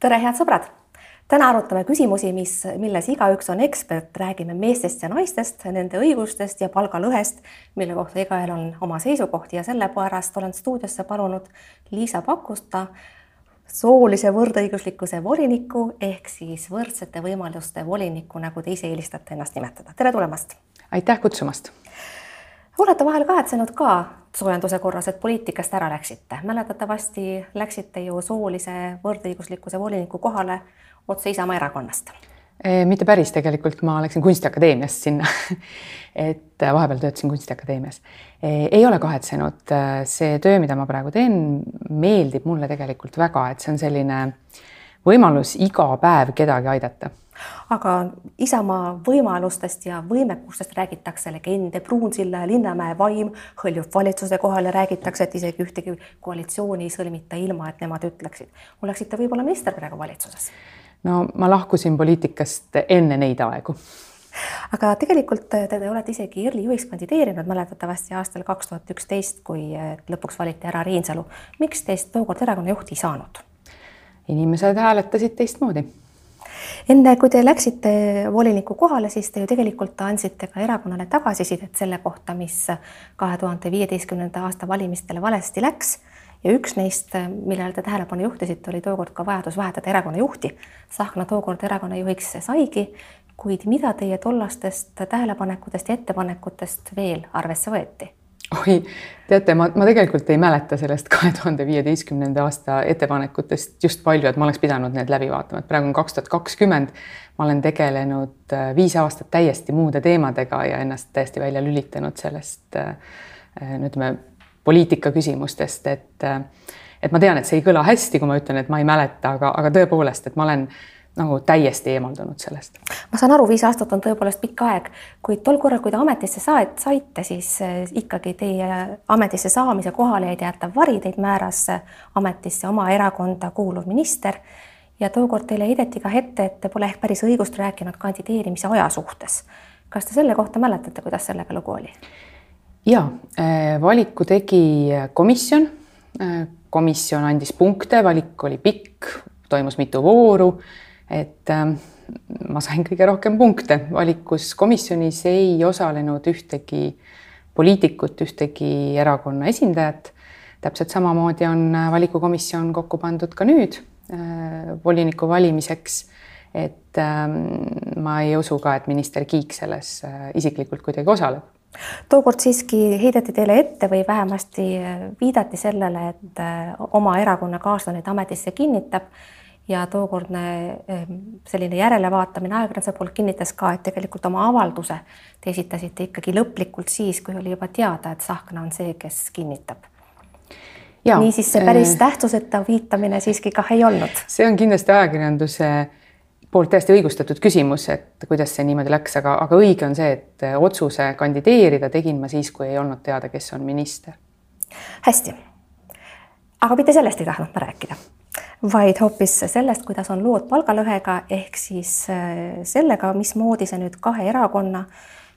tere, head sõbrad! täna arutame küsimusi, mis, milles igaüks on ekspert, räägime meestest ja naistest, nende õigustest ja palgalõhest, mille kohta igaühel on oma seisukoht ja sellepärast olen stuudiosse palunud Liisa Pakusta, soolise võrdõiguslikkuse voliniku ehk siis võrdsete võimaluste voliniku, nagu te ise eelistate ennast nimetada. tere tulemast! aitäh kutsumast! Olete vahel kahetsenud ka soojenduse korras, et poliitikast ära läksite. mäletatavasti läksite ju soolise võrdõiguslikkuse voliniku kohale otse Isamaa erakonnast. mitte päris, tegelikult ma läksin Kunstiakadeemiast sinna et vahepeal töötasin Kunstiakadeemias. ei ole kahetsenud, see töö, mida ma praegu teen, meeldib mulle tegelikult väga, et see on selline võimalus iga päev kedagi aidata aga Isamaa võimalustest ja võimekustest räägitakse legende, Pruunsilla ja Linnamäe vaim hõljub valitsuse kohale, räägitakse, et isegi ühtegi koalitsiooni ei sõlmita ilma, et nemad ütleksid. oleksite võib-olla minister praegu valitsuses? no ma lahkusin poliitikast enne neid aegu aga tegelikult te, te olete isegi IRL-i juhiks kandideerinud mäletatavasti aastal kaks tuhat üksteist, kui lõpuks valiti ära Reinsalu. miks teist tookord erakonna juhti ei saanud? inimesed hääletasid teistmoodi enne kui te läksite voliniku kohale, siis te ju tegelikult andsite ka erakonnale tagasisidet selle kohta, mis kahe tuhande viieteistkümnenda aasta valimistele valesti läks ja üks neist, millele te tähelepanu juhtisite, oli tookord ka vajadus vahetada erakonna juhti. Tsahkna tookord erakonna juhiks saigi, kuid mida teie tollastest tähelepanekutest ja ettepanekutest veel arvesse võeti? Oi, teate, ma, ma tegelikult ei mäleta sellest kahe tuhande viieteistkümnenda aasta ettepanekutest just palju, et ma oleks pidanud need läbi vaatama, et praegu on kaks tuhat kakskümmend. ma olen tegelenud äh, viis aastat täiesti muude teemadega ja ennast täiesti välja lülitanud sellest äh, no ütleme, poliitika küsimustest, et äh, et ma tean, et see ei kõla hästi, kui ma ütlen, et ma ei mäleta, aga, aga tõepoolest, et ma olen nagu täiesti eemaldunud sellest. ma saan aru, viis aastat on tõepoolest pikk aeg, kuid tol korral, kui te ametisse saad, saite, siis eh, ikkagi teie ametisse saamise kohale jäi teatav vari, teid määras ametisse oma erakonda kuuluv minister ja tookord teile heideti ka ette, et te pole ehk päris õigust rääkinud kandideerimise aja suhtes. kas te selle kohta mäletate, kuidas sellega lugu oli? ja eh, valiku tegi komisjon. Eh, komisjon andis punkte, valik oli pikk, toimus mitu vooru et ähm, ma sain kõige rohkem punkte, valikus komisjonis ei osalenud ühtegi poliitikut, ühtegi erakonna esindajat. täpselt samamoodi on äh, valikukomisjon kokku pandud ka nüüd äh, voliniku valimiseks. et ähm, ma ei usu ka, et minister Kiik selles äh, isiklikult kuidagi osaleb tookord siiski heideti teile ette või vähemasti viidati sellele, et oma erakonnakaaslane ametisse kinnitab ja tookordne ehm, selline järelevaatamine ajakirjanduse poolt kinnitas ka, et tegelikult oma avalduse te esitasite ikkagi lõplikult siis, kui oli juba teada, et Tsahkna on see, kes kinnitab. niisiis see päris äh, tähtsuseta viitamine siiski kah ei olnud. see on kindlasti ajakirjanduse poolt täiesti õigustatud küsimus, et kuidas see niimoodi läks, aga, aga õige on see, et otsuse kandideerida tegin ma siis, kui ei olnud teada, kes on minister. hästi. aga mitte sellest ei tahtnud ma rääkida vaid hoopis sellest, kuidas on lood palgalõhega ehk siis äh, sellega, mismoodi see nüüd kahe erakonna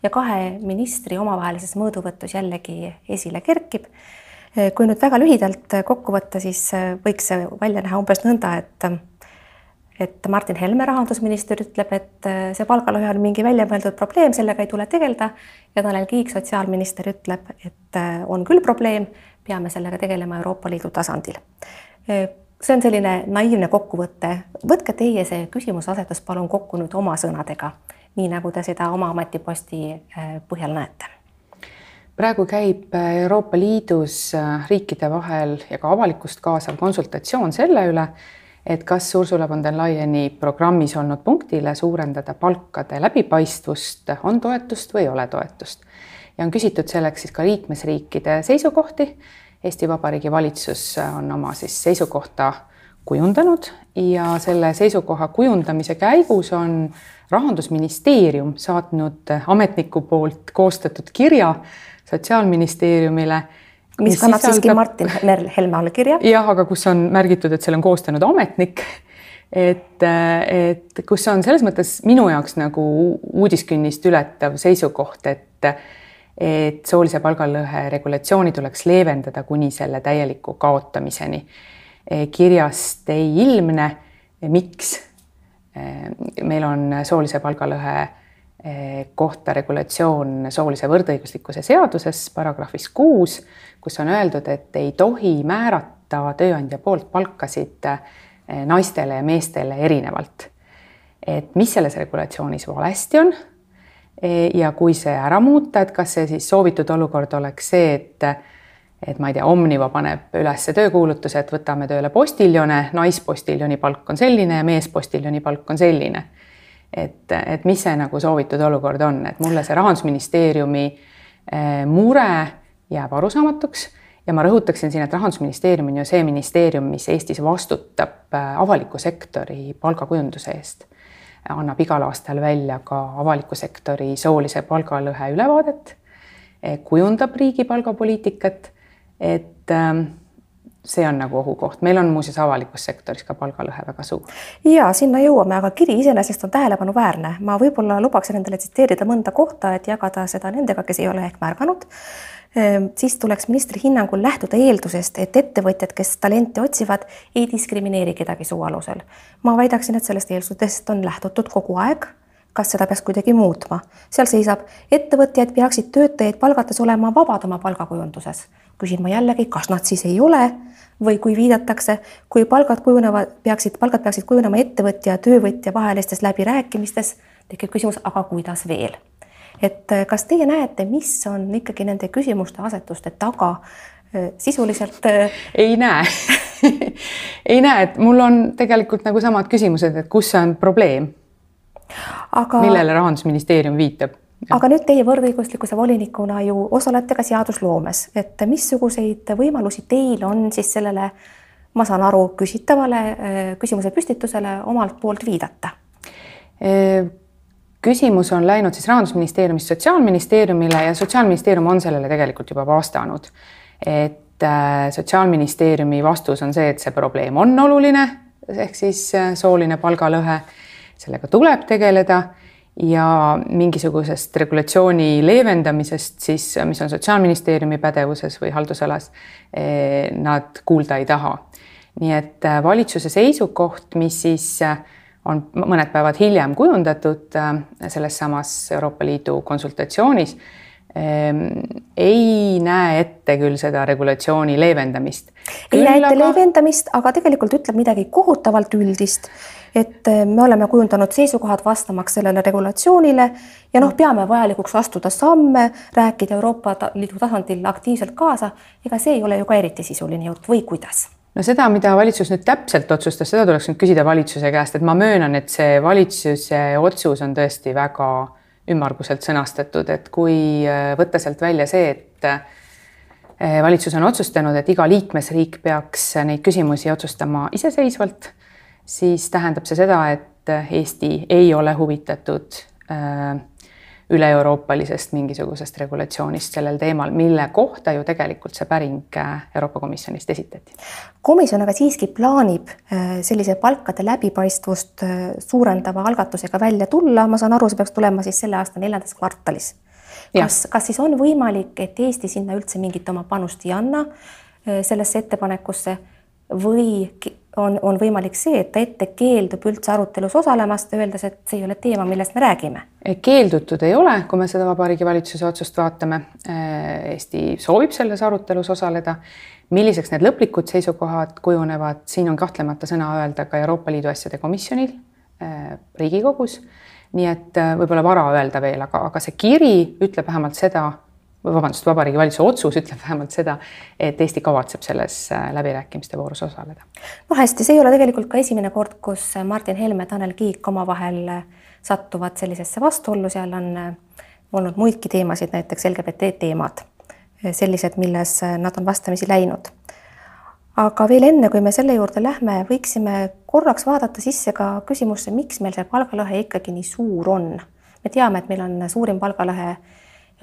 ja kahe ministri omavahelises mõõduvõtus jällegi esile kerkib. Äh, kui nüüd väga lühidalt kokku võtta, siis äh, võiks see välja näha umbes nõnda, et et Martin Helme, rahandusminister, ütleb, et see palgalõhe on mingi väljamõeldud probleem, sellega ei tule tegeleda ja Tanel Kiik, sotsiaalminister, ütleb, et on küll probleem, peame sellega tegelema Euroopa Liidu tasandil see on selline naiivne kokkuvõte. võtke teie see küsimuseasetus palun kokku nüüd oma sõnadega, nii nagu te seda oma ametiposti äh, põhjal näete. praegu käib äh, Euroopa Liidus äh, riikide vahel ja ka avalikkust kaasav konsultatsioon selle üle, et kas Ursula von der Leyeni programmis olnud punktile suurendada palkade läbipaistvust on toetust või ei ole toetust. ja on küsitud selleks siis ka liikmesriikide seisukohti Eesti Vabariigi valitsus on oma siis seisukohta kujundanud ja selle seisukoha kujundamise käigus on rahandusministeerium saatnud ametniku poolt koostatud kirja Sotsiaalministeeriumile mis kannab sisaldab... siiski Martin Helme allkirja. jah, aga kus on märgitud, et selle on koostanud ametnik. et, et kus on selles mõttes minu jaoks nagu uudiskünnist ületav seisukoht, et et soolise palgalõhe regulatsiooni tuleks leevendada kuni selle täieliku kaotamiseni. kirjast ei ilmne, miks meil on soolise palgalõhe kohta regulatsioon soolise võrdõiguslikkuse seaduses paragrahvis kuus, kus on öeldud, et ei tohi määrata tööandja poolt palkasid naistele ja meestele erinevalt. et mis selles regulatsioonis valesti on ja kui see ära muuta, et kas see siis soovitud olukord oleks see, et et ma ei tea, Omniva paneb üles töökuulutuse, et võtame tööle postiljone, naispostiljoni palk on selline ja meespostiljoni palk on selline. et, et mis see nagu soovitud olukord on, et mulle see rahandusministeeriumi eh, mure jääb arusaamatuks ja ma rõhutaksin siin, et rahandusministeerium on ju see ministeerium, mis Eestis vastutab eh, avaliku sektori palgakujunduse eest annab igal aastal välja ka avaliku sektori soolise palgalõhe ülevaadet, eh, kujundab riigi palgapoliitikat, et ähm, see on nagu ohukoht, meil on muuseas avalikus sektoris ka palgalõhe väga suur. ja sinna jõuame, aga kiri iseenesest on tähelepanuväärne. ma võib-olla lubaksin endale tsiteerida mõnda kohta, et jagada seda nendega, kes ei ole ehk märganud siis tuleks ministri hinnangul lähtuda eeldusest, et ettevõtjad, kes talenti otsivad, ei diskrimineeri kedagi suu alusel. ma väidaksin, et sellest eeldusest on lähtutud kogu aeg. kas seda peaks kuidagi muutma? seal seisab, ettevõtjad peaksid töötajaid palgates olema vabad oma palgakujunduses. küsin ma jällegi, kas nad siis ei ole või kui viidatakse, kui palgad kujunevad, peaksid, palgad peaksid kujunema ettevõtja ja töövõtja vahelistes läbirääkimistes, tekib küsimus, aga kuidas veel et äh, kas teie näete, mis on ikkagi nende küsimuste asetuste taga äh, sisuliselt? Äh, ei näe ei näe, et mul on tegelikult nagu samad küsimused, et kus on probleem aga millele Rahandusministeerium viitab? aga nüüd teie võrdõiguslikkuse volinikuna ju osalete ka seadusloomes, et missuguseid võimalusi teil on siis sellele, ma saan aru, küsitavale küsimuse püstitusele omalt poolt viidata? Küsimus on läinud siis Rahandusministeeriumist Sotsiaalministeeriumile ja Sotsiaalministeerium on sellele tegelikult juba vastanud. et äh, Sotsiaalministeeriumi vastus on see, et see probleem on oluline, ehk siis äh, sooline palgalõhe, sellega tuleb tegeleda ja mingisugusest regulatsiooni leevendamisest siis, mis on Sotsiaalministeeriumi pädevuses või haldusalas, eh, nad kuulda ei taha. nii et äh, valitsuse seisukoht, mis siis on mõned päevad hiljem kujundatud äh, selles samas Euroopa Liidu konsultatsioonis, ähm, ei näe ette küll seda regulatsiooni leevendamist. ei näe ette aga... leevendamist, aga tegelikult ütleb midagi kohutavalt üldist, et äh, me oleme kujundanud seisukohad vastamaks sellele regulatsioonile ja noh, peame vajalikuks astuda samme, rääkida Euroopa Liidu tasandil aktiivselt kaasa. ega see ei ole ju ka eriti sisuline jutt või kuidas no seda, mida valitsus nüüd täpselt otsustas, seda tuleks nüüd küsida valitsuse käest, et ma möönan, et see valitsuse otsus on tõesti väga ümmarguselt sõnastatud, et kui äh, võtta sealt välja see, et äh, valitsus on otsustanud, et iga liikmesriik peaks neid küsimusi otsustama iseseisvalt, siis tähendab see seda, et Eesti ei ole huvitatud äh, üle-euroopalisest mingisugusest regulatsioonist sellel teemal, mille kohta ju tegelikult see päring äh, Euroopa Komisjonist esitati. komisjon aga siiski plaanib äh, sellise palkade läbipaistvust äh, suurendava algatusega välja tulla, ma saan aru, see peaks tulema siis selle aasta neljandas kvartalis. kas, kas siis on võimalik, et Eesti sinna üldse mingit oma panust ei anna sellesse ettepanekusse või on, on võimalik see, et ta ette keeldub üldse arutelus osalemast, öeldes, et see ei ole teema, millest me räägime? keeldutud ei ole, kui me seda Vabariigi Valitsuse otsust vaatame. Eesti soovib selles arutelus osaleda. milliseks need lõplikud seisukohad kujunevad, siin on kahtlemata sõna öelda ka Euroopa Liidu asjade komisjonil äh, Riigikogus. nii et võib-olla vara öelda veel, aga, aga see kiri ütleb vähemalt seda, vabandust, Vabariigi Valitsuse otsus ütleb vähemalt seda, et Eesti kavatseb selles äh, läbirääkimiste voorus osaleda. no hästi, see ei ole tegelikult ka esimene kord, kus Martin Helme, Tanel Kiik omavahel äh, satuvad sellisesse vastuollu, seal on äh, olnud muidki teemasid, näiteks LGBT teemad, sellised, milles nad on vastamisi läinud. aga veel enne, kui me selle juurde lähme, võiksime korraks vaadata sisse ka küsimusse, miks meil see palgalõhe ikkagi nii suur on. me teame, et meil on suurim palgalõhe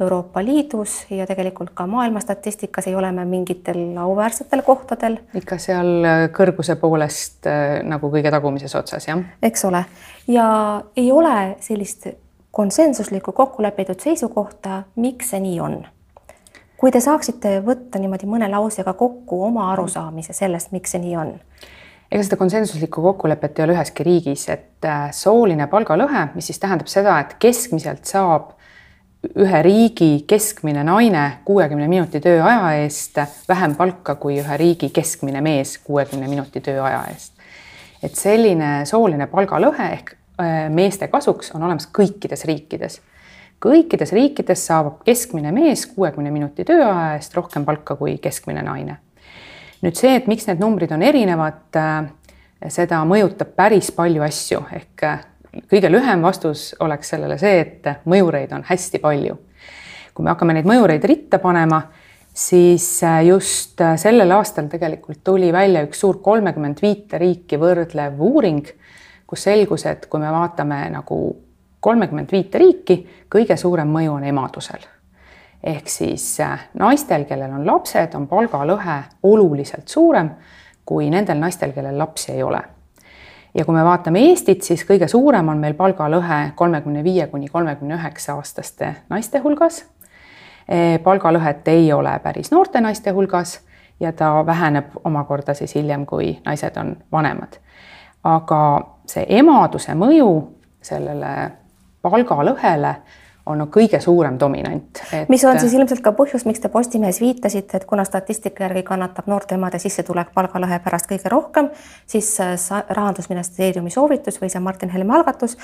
Euroopa Liidus ja tegelikult ka maailma statistikas ei ole me mingitel auväärsetel kohtadel. ikka seal äh, kõrguse poolest äh, nagu kõige tagumises otsas, jah? eks ole, ja ei ole sellist konsensuslikku kokkulepitud seisukohta, miks see nii on. kui te saaksite võtta niimoodi mõne lausega kokku oma arusaamise sellest, miks see nii on? ega seda konsensuslikku kokkulepet ei ole üheski riigis, et äh, sooline palgalõhe, mis siis tähendab seda, et keskmiselt saab ühe riigi keskmine naine kuuekümne minuti tööaja eest vähem palka kui ühe riigi keskmine mees kuuekümne minuti tööaja eest. et selline sooline palgalõhe ehk äh, meeste kasuks on olemas kõikides riikides. kõikides riikides saab keskmine mees kuuekümne minuti tööaja eest rohkem palka kui keskmine naine nüüd see, et miks need numbrid on erinevad, äh, seda mõjutab päris palju asju, ehk äh, kõige lühem vastus oleks sellele see, et mõjureid on hästi palju. kui me hakkame neid mõjureid ritta panema, siis äh, just sellel aastal tegelikult tuli välja üks suur kolmekümmend viite riiki võrdlev uuring, kus selgus, et kui me vaatame nagu kolmekümmend viite riiki, kõige suurem mõju on emadusel ehk siis äh, naistel, kellel on lapsed, on palgalõhe oluliselt suurem kui nendel naistel, kellel lapsi ei ole. Ja kui me vaatame Eestit, siis kõige suurem on meil palgalõhe kolmekümne viie kuni kolmekümne üheksa aastaste naiste hulgas. E, palgalõhet ei ole päris noorte naiste hulgas ja ta väheneb omakorda siis hiljem, kui naised on vanemad. aga see emaduse mõju sellele palgalõhele on kõige suurem dominant et.... mis on siis ilmselt ka põhjus, miks te Postimehes viitasite, et kuna statistika järgi kannatab noorte emade sissetulek palgalõhe pärast kõige rohkem, siis äh, rahandusministeeriumi soovitus või see Martin Helme algatus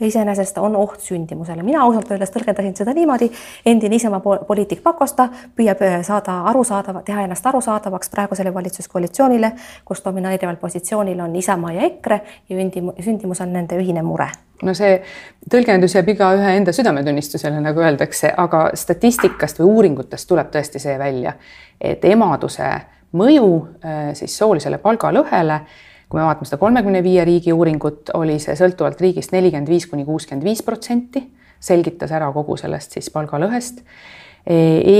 iseenesest on oht sündimusele. mina ausalt öeldes tõlgendasin seda niimoodi, endine Isamaa poliitik Pakosta püüab äh, saada arusaadav, teha ennast arusaadavaks praegusele valitsuskoalitsioonile, kus domineerival positsioonil on Isamaa ja EKRE ja sündimus on nende ühine mure no see tõlgendus jääb igaühe enda südametunnistusele, nagu öeldakse, aga statistikast või uuringutest tuleb tõesti see välja, et emaduse mõju äh, siis soolisele palgalõhele, kui me vaatame seda kolmekümne viie riigi uuringut, oli see sõltuvalt riigist nelikümmend viis kuni kuuskümmend viis protsenti, selgitas ära kogu sellest siis palgalõhest. E,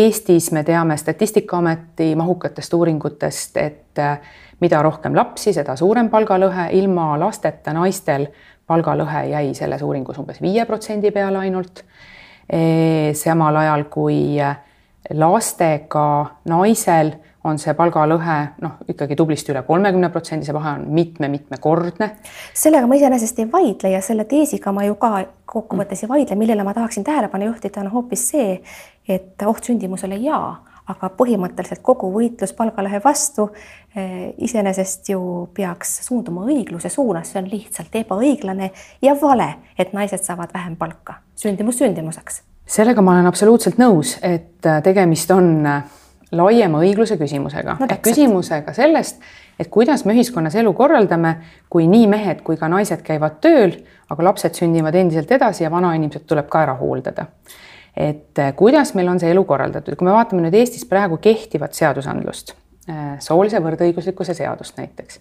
Eestis me teame Statistikaameti mahukatest uuringutest, et äh, mida rohkem lapsi, seda suurem palgalõhe, ilma lasteta naistel palgalõhe jäi selles uuringus umbes viie protsendi peale ainult. samal ajal kui lastega naisel on see palgalõhe noh, ikkagi tublisti üle kolmekümne protsendi, see vahe on mitme-mitmekordne. sellega ma iseenesest ei vaidle ja selle teesiga ma ju ka kokkuvõttes ei vaidle, millele ma tahaksin tähelepanu juhtida, on hoopis see, et oht sündimusele jaa aga põhimõtteliselt kogu võitlus palgalõhe vastu eh, iseenesest ju peaks suunduma õigluse suunas, see on lihtsalt ebaõiglane ja vale, et naised saavad vähem palka, sündimus sündimuseks. sellega ma olen absoluutselt nõus, et äh, tegemist on äh, laiema õigluse küsimusega. No, ehk küsimusega sellest, et kuidas me ühiskonnas elu korraldame, kui nii mehed kui ka naised käivad tööl, aga lapsed sünnivad endiselt edasi ja vanainimesed tuleb ka ära hooldada et äh, kuidas meil on see elu korraldatud, kui me vaatame nüüd Eestis praegu kehtivat seadusandlust, äh, soolise võrdõiguslikkuse seadust näiteks,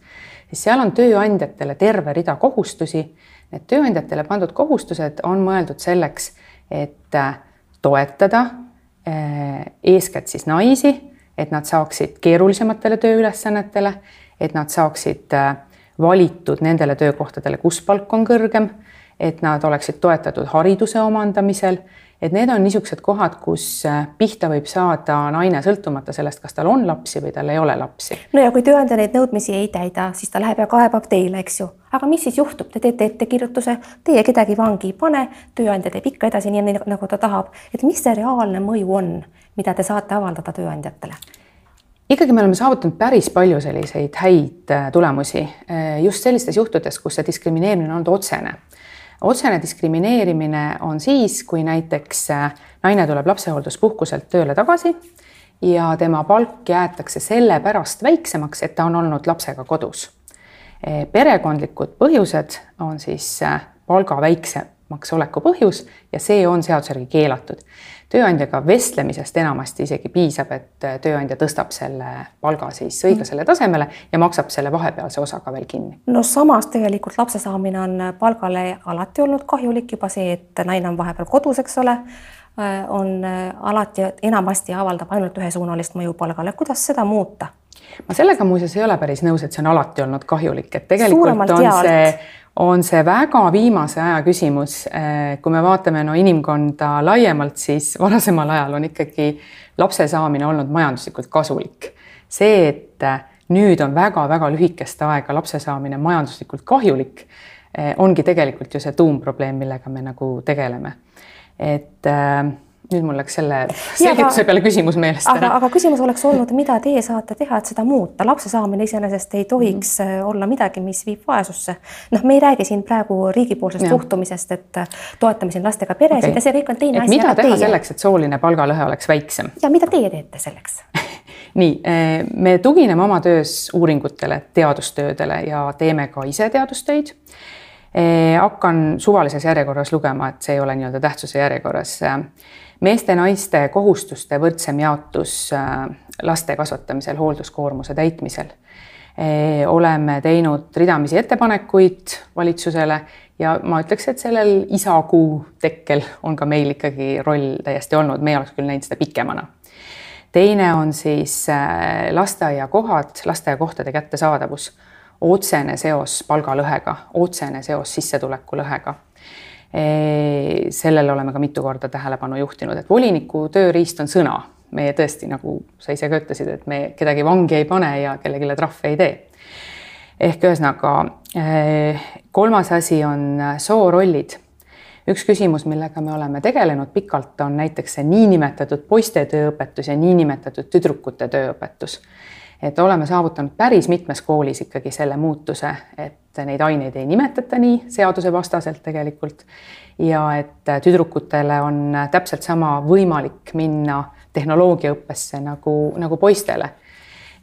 siis seal on tööandjatele terve rida kohustusi. Need tööandjatele pandud kohustused on mõeldud selleks, et äh, toetada eeskätt siis naisi, et nad saaksid keerulisematele tööülesannetele, et nad saaksid valitud nendele töökohtadele, kus palk on kõrgem, et nad oleksid toetatud hariduse omandamisel et need on niisugused kohad, kus äh, pihta võib saada naine sõltumata sellest, kas tal on lapsi või tal ei ole lapsi. no ja kui tööandja neid nõudmisi ei täida, siis ta läheb ja kaebab teile, eks ju. aga mis siis juhtub, te teete ettekirjutuse, teie kedagi vangi ei pane, tööandja teeb ikka edasi nii, nagu ta tahab, et mis see reaalne mõju on, mida te saate avaldada tööandjatele? ikkagi me oleme saavutanud päris palju selliseid häid äh, tulemusi äh, just sellistes juhtudes, kus see diskrimineerimine on olnud otsene otsene diskrimineerimine on siis, kui näiteks äh, naine tuleb lapsehoolduspuhkuselt tööle tagasi ja tema palk jäetakse sellepärast väiksemaks, et ta on olnud lapsega kodus. Äh, perekondlikud põhjused on siis äh, palga väiksemaks oleku põhjus ja see on seaduse järgi keelatud tööandjaga vestlemisest enamasti isegi piisab, et äh, tööandja tõstab selle palga siis õiglasele tasemele ja maksab selle vahepealse osa ka veel kinni. no samas tegelikult lapse saamine on palgale alati olnud kahjulik, juba see, et naine on vahepeal kodus, eks ole, äh, on äh, alati enamasti avaldab ainult ühesuunalist mõju palgale, kuidas seda muuta? ma sellega muuseas ei ole päris nõus, et see on alati olnud kahjulik, et tegelikult Suuremalt on jaalt. see on see väga viimase aja küsimus. Eh, kui me vaatame no inimkonda laiemalt, siis varasemal ajal on ikkagi lapse saamine olnud majanduslikult kasulik. see, et nüüd on väga-väga lühikest aega lapse saamine majanduslikult kahjulik, eh, ongi tegelikult ju see tuumprobleem, millega me nagu tegeleme. et äh, nüüd mul läks selle selgituse peale küsimus meelest ära. aga, aga küsimus oleks olnud, mida teie saate teha, et seda muuta, lapse saamine iseenesest ei tohiks mm -hmm. olla midagi, mis viib vaesusse. noh, me ei räägi siin praegu riigipoolsest suhtumisest, et äh, toetame siin lastega peresid okay. ja see kõik on teine et asi. mida teha teie... selleks, et sooline palgalõhe oleks väiksem? ja mida teie teete selleks nii, äh, me tugineme oma töös uuringutele, teadustöödele ja teeme ka ise teadustöid hakkan suvalises järjekorras lugema, et see ei ole nii-öelda tähtsuse järjekorras meeste-naiste kohustuste võrdsem jaotus äh, laste kasvatamisel, hoolduskoormuse täitmisel. Oleme teinud ridamisi ettepanekuid valitsusele ja ma ütleks, et sellel isakuu tekkel on ka meil ikkagi roll täiesti olnud, meie oleks küll näinud seda pikemana. teine on siis äh, lasteaiakohad, lasteaiakohtade kättesaadavus, otsene seos palgalõhega, otsene seos sissetulekulõhega sellele oleme ka mitu korda tähelepanu juhtinud, et voliniku tööriist on sõna. me tõesti, nagu sa ise ka ütlesid, et me kedagi vangi ei pane ja kellelegi trahve ei tee. ehk ühesõnaga kolmas asi on soorollid. üks küsimus, millega me oleme tegelenud pikalt, on näiteks see niinimetatud poiste tööõpetus ja niinimetatud tüdrukute tööõpetus et oleme saavutanud päris mitmes koolis ikkagi selle muutuse, et neid aineid ei nimetata nii seadusevastaselt tegelikult ja et tüdrukutele on täpselt sama võimalik minna tehnoloogiaõppesse nagu, nagu poistele.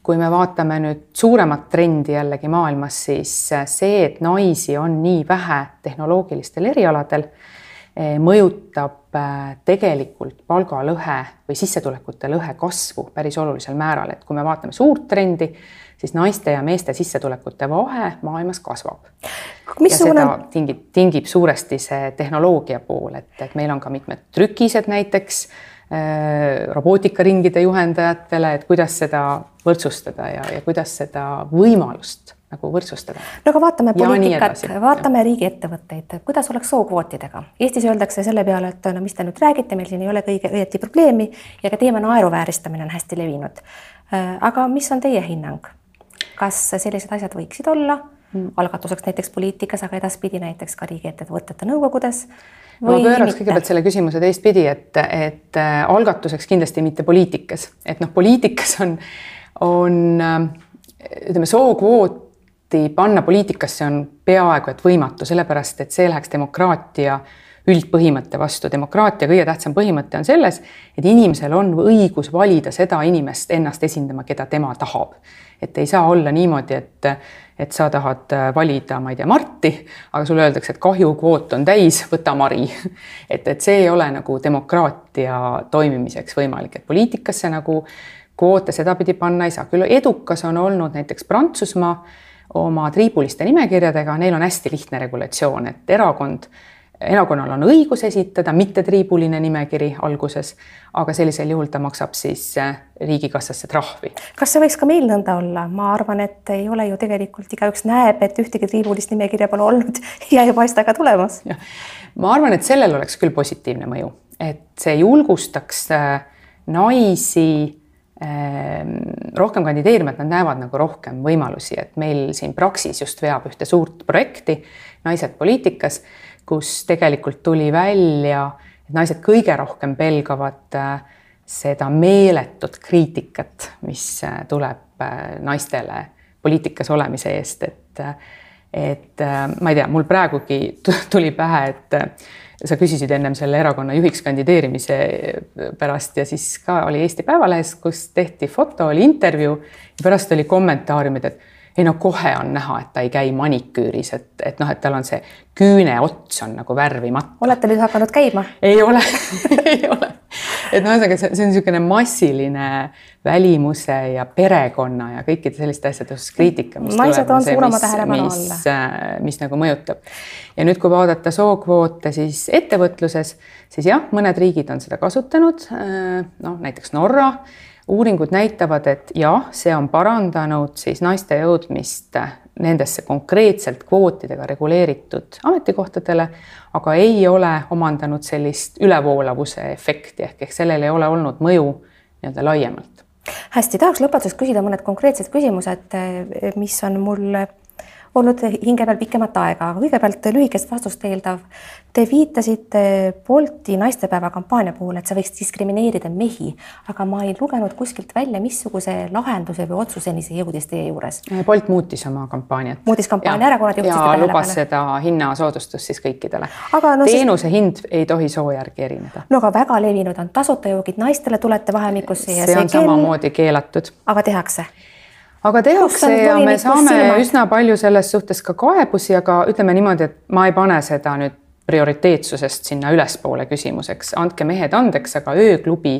kui me vaatame nüüd suuremat trendi jällegi maailmas, siis see, et naisi on nii vähe tehnoloogilistel erialadel mõjutab eh, tegelikult palgalõhe või sissetulekute lõhe kasvu päris olulisel määral, et kui me vaatame suurt trendi, siis naiste ja meeste sissetulekute vahe maailmas kasvab. seda tingib, tingib suuresti see tehnoloogia pool, et, et meil on ka mitmed trükised näiteks äh, robootikaringide juhendajatele, et kuidas seda võrdsustada ja, ja kuidas seda võimalust nagu võrdsustada. no aga vaatame poliitikat, vaatame riigiettevõtteid, kuidas oleks sookvootidega? Eestis öeldakse selle peale, et no mis te nüüd räägite, meil siin ei ole kõige õieti probleemi ja ka teema naeruvääristamine on hästi levinud. Äh, aga mis on teie hinnang? kas sellised asjad võiksid olla mm. algatuseks näiteks poliitikas, aga edaspidi näiteks ka riigiettevõtete nõukogudes? ma pööraks kõigepealt selle küsimuse teistpidi, et, et äh, algatuseks kindlasti mitte poliitikas, et noh, poliitikas on, on äh, ütleme, sookvoot debatti panna poliitikasse on peaaegu et võimatu, sellepärast et see läheks demokraatia üldpõhimõtte vastu. demokraatia kõige tähtsam põhimõte on selles, et inimesel on õigus valida seda inimest ennast esindama, keda tema tahab. et ei saa olla niimoodi, et, et sa tahad valida, ma ei tea, Marti, aga sulle öeldakse, et kahjukvoot on täis, võta Mari. et, et see ei ole nagu demokraatia toimimiseks võimalik, et poliitikasse nagu kvoote sedapidi panna ei saa, küll edukas on olnud näiteks Prantsusmaa oma triibuliste nimekirjadega, neil on hästi lihtne regulatsioon, et erakond, erakonnal on õigus esitada mittetriibuline nimekiri alguses, aga sellisel juhul ta maksab siis äh, riigikassasse trahvi. kas see võiks ka meil nõnda olla? ma arvan, et ei ole ju tegelikult, igaüks näeb, et ühtegi triibulist nimekirja pole olnud ja ei paista ka tulemas. ma arvan, et sellel oleks küll positiivne mõju, et see julgustaks äh, naisi rohkem kandideerima, et nad näevad nagu rohkem võimalusi, et meil siin Praxis just veab ühte suurt projekti Naised poliitikas, kus tegelikult tuli välja, et naised kõige rohkem pelgavad äh, seda meeletut kriitikat, mis äh, tuleb äh, naistele poliitikas olemise eest, et et ma ei tea, mul praegugi tuli pähe, et sa küsisid ennem selle erakonna juhiks kandideerimise pärast ja siis ka oli Eesti Päevalehes, kus tehti foto, oli intervjuu ja pärast oli kommentaariumid, et ei no kohe on näha, et ta ei käi maniküüris, et, et noh, et tal on see küüneots on nagu värvimata. olete nüüd hakanud käima? ei ole ei ole. Et no ühesõnaga, see on niisugune massiline välimuse ja perekonna ja kõikide selliste asjade osas kriitika. naised on suurema tähelepanu all. Äh, mis nagu mõjutab. ja nüüd, kui vaadata sookvoote siis ettevõtluses, siis jah, mõned riigid on seda kasutanud. Äh, noh, näiteks Norra uuringud näitavad, et jah, see on parandanud siis naiste jõudmist nendesse konkreetselt kvootidega reguleeritud ametikohtadele, aga ei ole omandanud sellist ülevoolavuse efekti ehk, ehk sellel ei ole olnud mõju nii-öelda laiemalt. Hästi, tahaks lõpetuseks küsida mõned konkreetsed küsimused, mis on mul olnud hinge peal pikemat aega, aga kõigepealt lühikest vastust eeldav. Te viitasite Bolti naistepäeva kampaania puhul, et see võiks diskrimineerida mehi, aga ma ei lugenud kuskilt välja, missuguse lahenduse või otsuseni see jõudis teie juures. Bolt muutis oma kampaaniat. muutis kampaania ära, kuna te juhtisite tähelepanu. lubas seda hinnasoodustust siis kõikidele. No, teenuse siis... hind ei tohi soo järgi erineda. no aga väga levinud on tasuta joogid naistele tulete vahemikusse ja see, see on kell... samamoodi keelatud. aga tehakse aga tehakse ja me saame silmad? üsna palju selles suhtes ka kaebusi, aga ütleme niimoodi, et ma ei pane seda nüüd prioriteetsusest sinna ülespoole küsimuseks, andke mehed andeks, aga ööklubi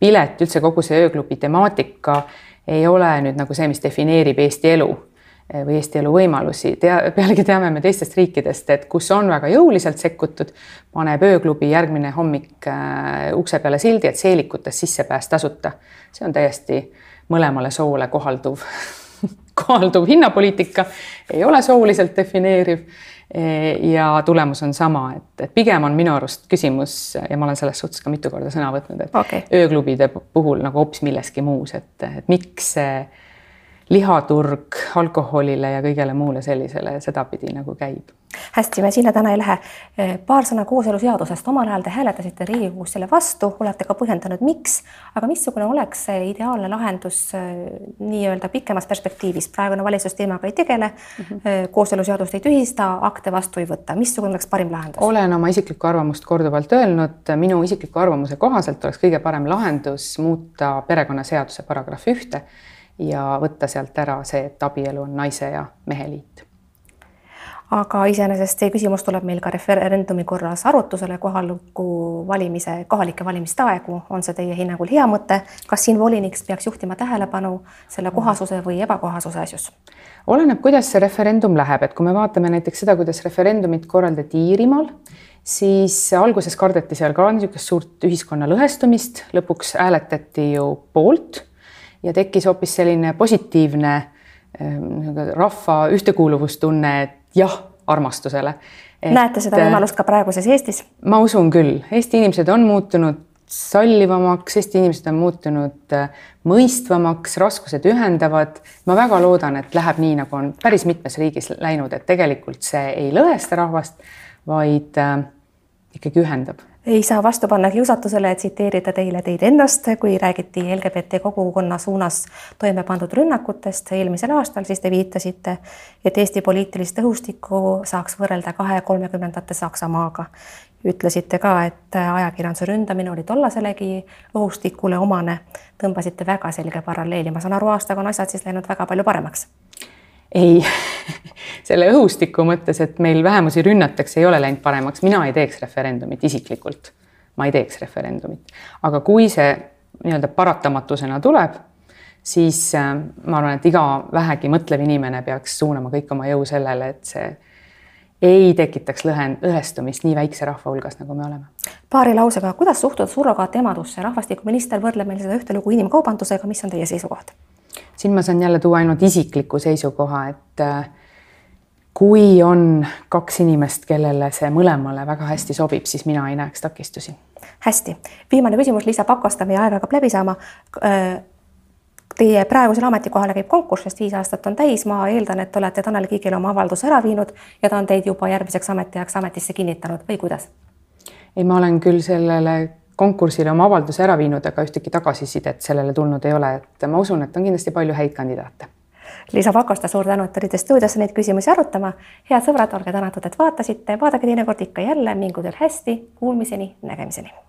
pilet, üldse kogu see ööklubi temaatika ei ole nüüd nagu see, mis defineerib Eesti elu eh, või Eesti elu võimalusi. tea, pealegi teame me teistest riikidest, et kus on väga jõuliselt sekkutud, paneb ööklubi järgmine hommik äh, ukse peale sildi, et seelikutes sissepääs tasuta. see on täiesti äh, mõlemale soole kohalduv kohalduv hinnapoliitika ei ole sooliselt defineeriv. ja tulemus on sama, et, et pigem on minu arust küsimus ja ma olen selles suhtes ka mitu korda sõna võtnud, et okay. ööklubide puhul nagu hoopis milleski muus, et, et miks see lihaturg alkoholile ja kõigele muule sellisele sedapidi nagu käib. Hästi, me sinna täna ei lähe. Eh, paar sõna kooseluseadusest, omal ajal te hääletasite Riigikogus selle vastu, olete ka põhjendanud, miks, aga missugune oleks see ideaalne lahendus eh, nii-öelda pikemas perspektiivis, praegune valitsus teemaga ei tegele mm, -hmm. kooseluseadust ei tühista, akte vastu ei võta, missugune oleks parim lahendus? olen oma isiklikku arvamust korduvalt öelnud, minu isikliku arvamuse kohaselt oleks kõige parem lahendus muuta perekonnaseaduse paragrahvi ühte ja võtta sealt ära see, et abielu on naise ja mehe liit. Aga iseenesest see küsimus tuleb meil ka referendumi korras arutusele. Kohaliku valimise, kohalike valimiste aegu. on see teie hinnangul hea mõte, kas siin volinik peaks juhtima tähelepanu selle kohasuse või ebakohasuse asjus? oleneb, kuidas see referendum läheb, et kui me vaatame näiteks seda, kuidas referendumit korraldati Iirimaal, siis alguses kardeti seal ka niisugust suurt ühiskonna lõhestumist, lõpuks hääletati ju poolt ja tekkis hoopis selline positiivne äh, rahva ühtekuuluvustunne, et jah armastusele. näete seda võimalust ka praeguses Eestis? ma usun küll, Eesti inimesed on muutunud sallivamaks, Eesti inimesed on muutunud äh, mõistvamaks, raskused ühendavad. ma väga loodan, et läheb nii, nagu on päris mitmes riigis läinud, et tegelikult see ei lõhesta rahvast, vaid äh, ikkagi ühendab ei saa vastu panna kiusatusele tsiteerida teile teid ennast, kui räägiti LGBT kogukonna suunas toime pandud rünnakutest eelmisel aastal, siis te viitasite, et Eesti poliitilist õhustikku saaks võrrelda kahe kolmekümnendate Saksamaaga. ütlesite ka, et ajakirjanduse ründamine oli tollaselegi õhustikule omane. tõmbasite väga selge paralleeli, ma saan aru, aastaga on asjad siis läinud väga palju paremaks ei selle õhustiku mõttes, et meil vähemusi rünnatakse, ei ole läinud paremaks, mina ei teeks referendumit isiklikult. ma ei teeks referendumit, aga kui see nii-öelda paratamatusena tuleb, siis äh, ma arvan, et iga vähegi mõtlev inimene peaks suunama kõik oma jõu sellele, et see ei tekitaks lõhe, lõhestumist nii väikse rahva hulgas, nagu me oleme. paari lausega, kuidas suhtuda surrogaatemadusse, rahvastikuminister võrdleb meil seda ühte lugu inimkaubandusega, mis on teie seisukoht? Siin ma saan jälle tuua ainult isikliku seisukoha, et äh, kui on kaks inimest, kellele see mõlemale väga hästi sobib, siis mina ei näeks takistusi. hästi, viimane küsimus, Liisa Pakosta, meie aeg hakkab läbi saama. Äh, teie praegusele ametikohale käib konkurss, sest viis aastat on täis, ma eeldan, et olete Tanel Kiigile oma avalduse ära viinud ja ta on teid juba järgmiseks ametiajaks ametisse kinnitanud või kuidas? ei, ma olen küll sellele konkursile oma avalduse ära viinud, aga ühtegi tagasisidet sellele tulnud ei ole, et ma usun, et on kindlasti palju häid kandidaate. Liisa Pakosta, suur tänu, et olite stuudiosse neid küsimusi arutama. head sõbrad, olge tänatud, et vaatasite, vaadake teinekord ikka jälle, mingu teil hästi, kuulmiseni, nägemiseni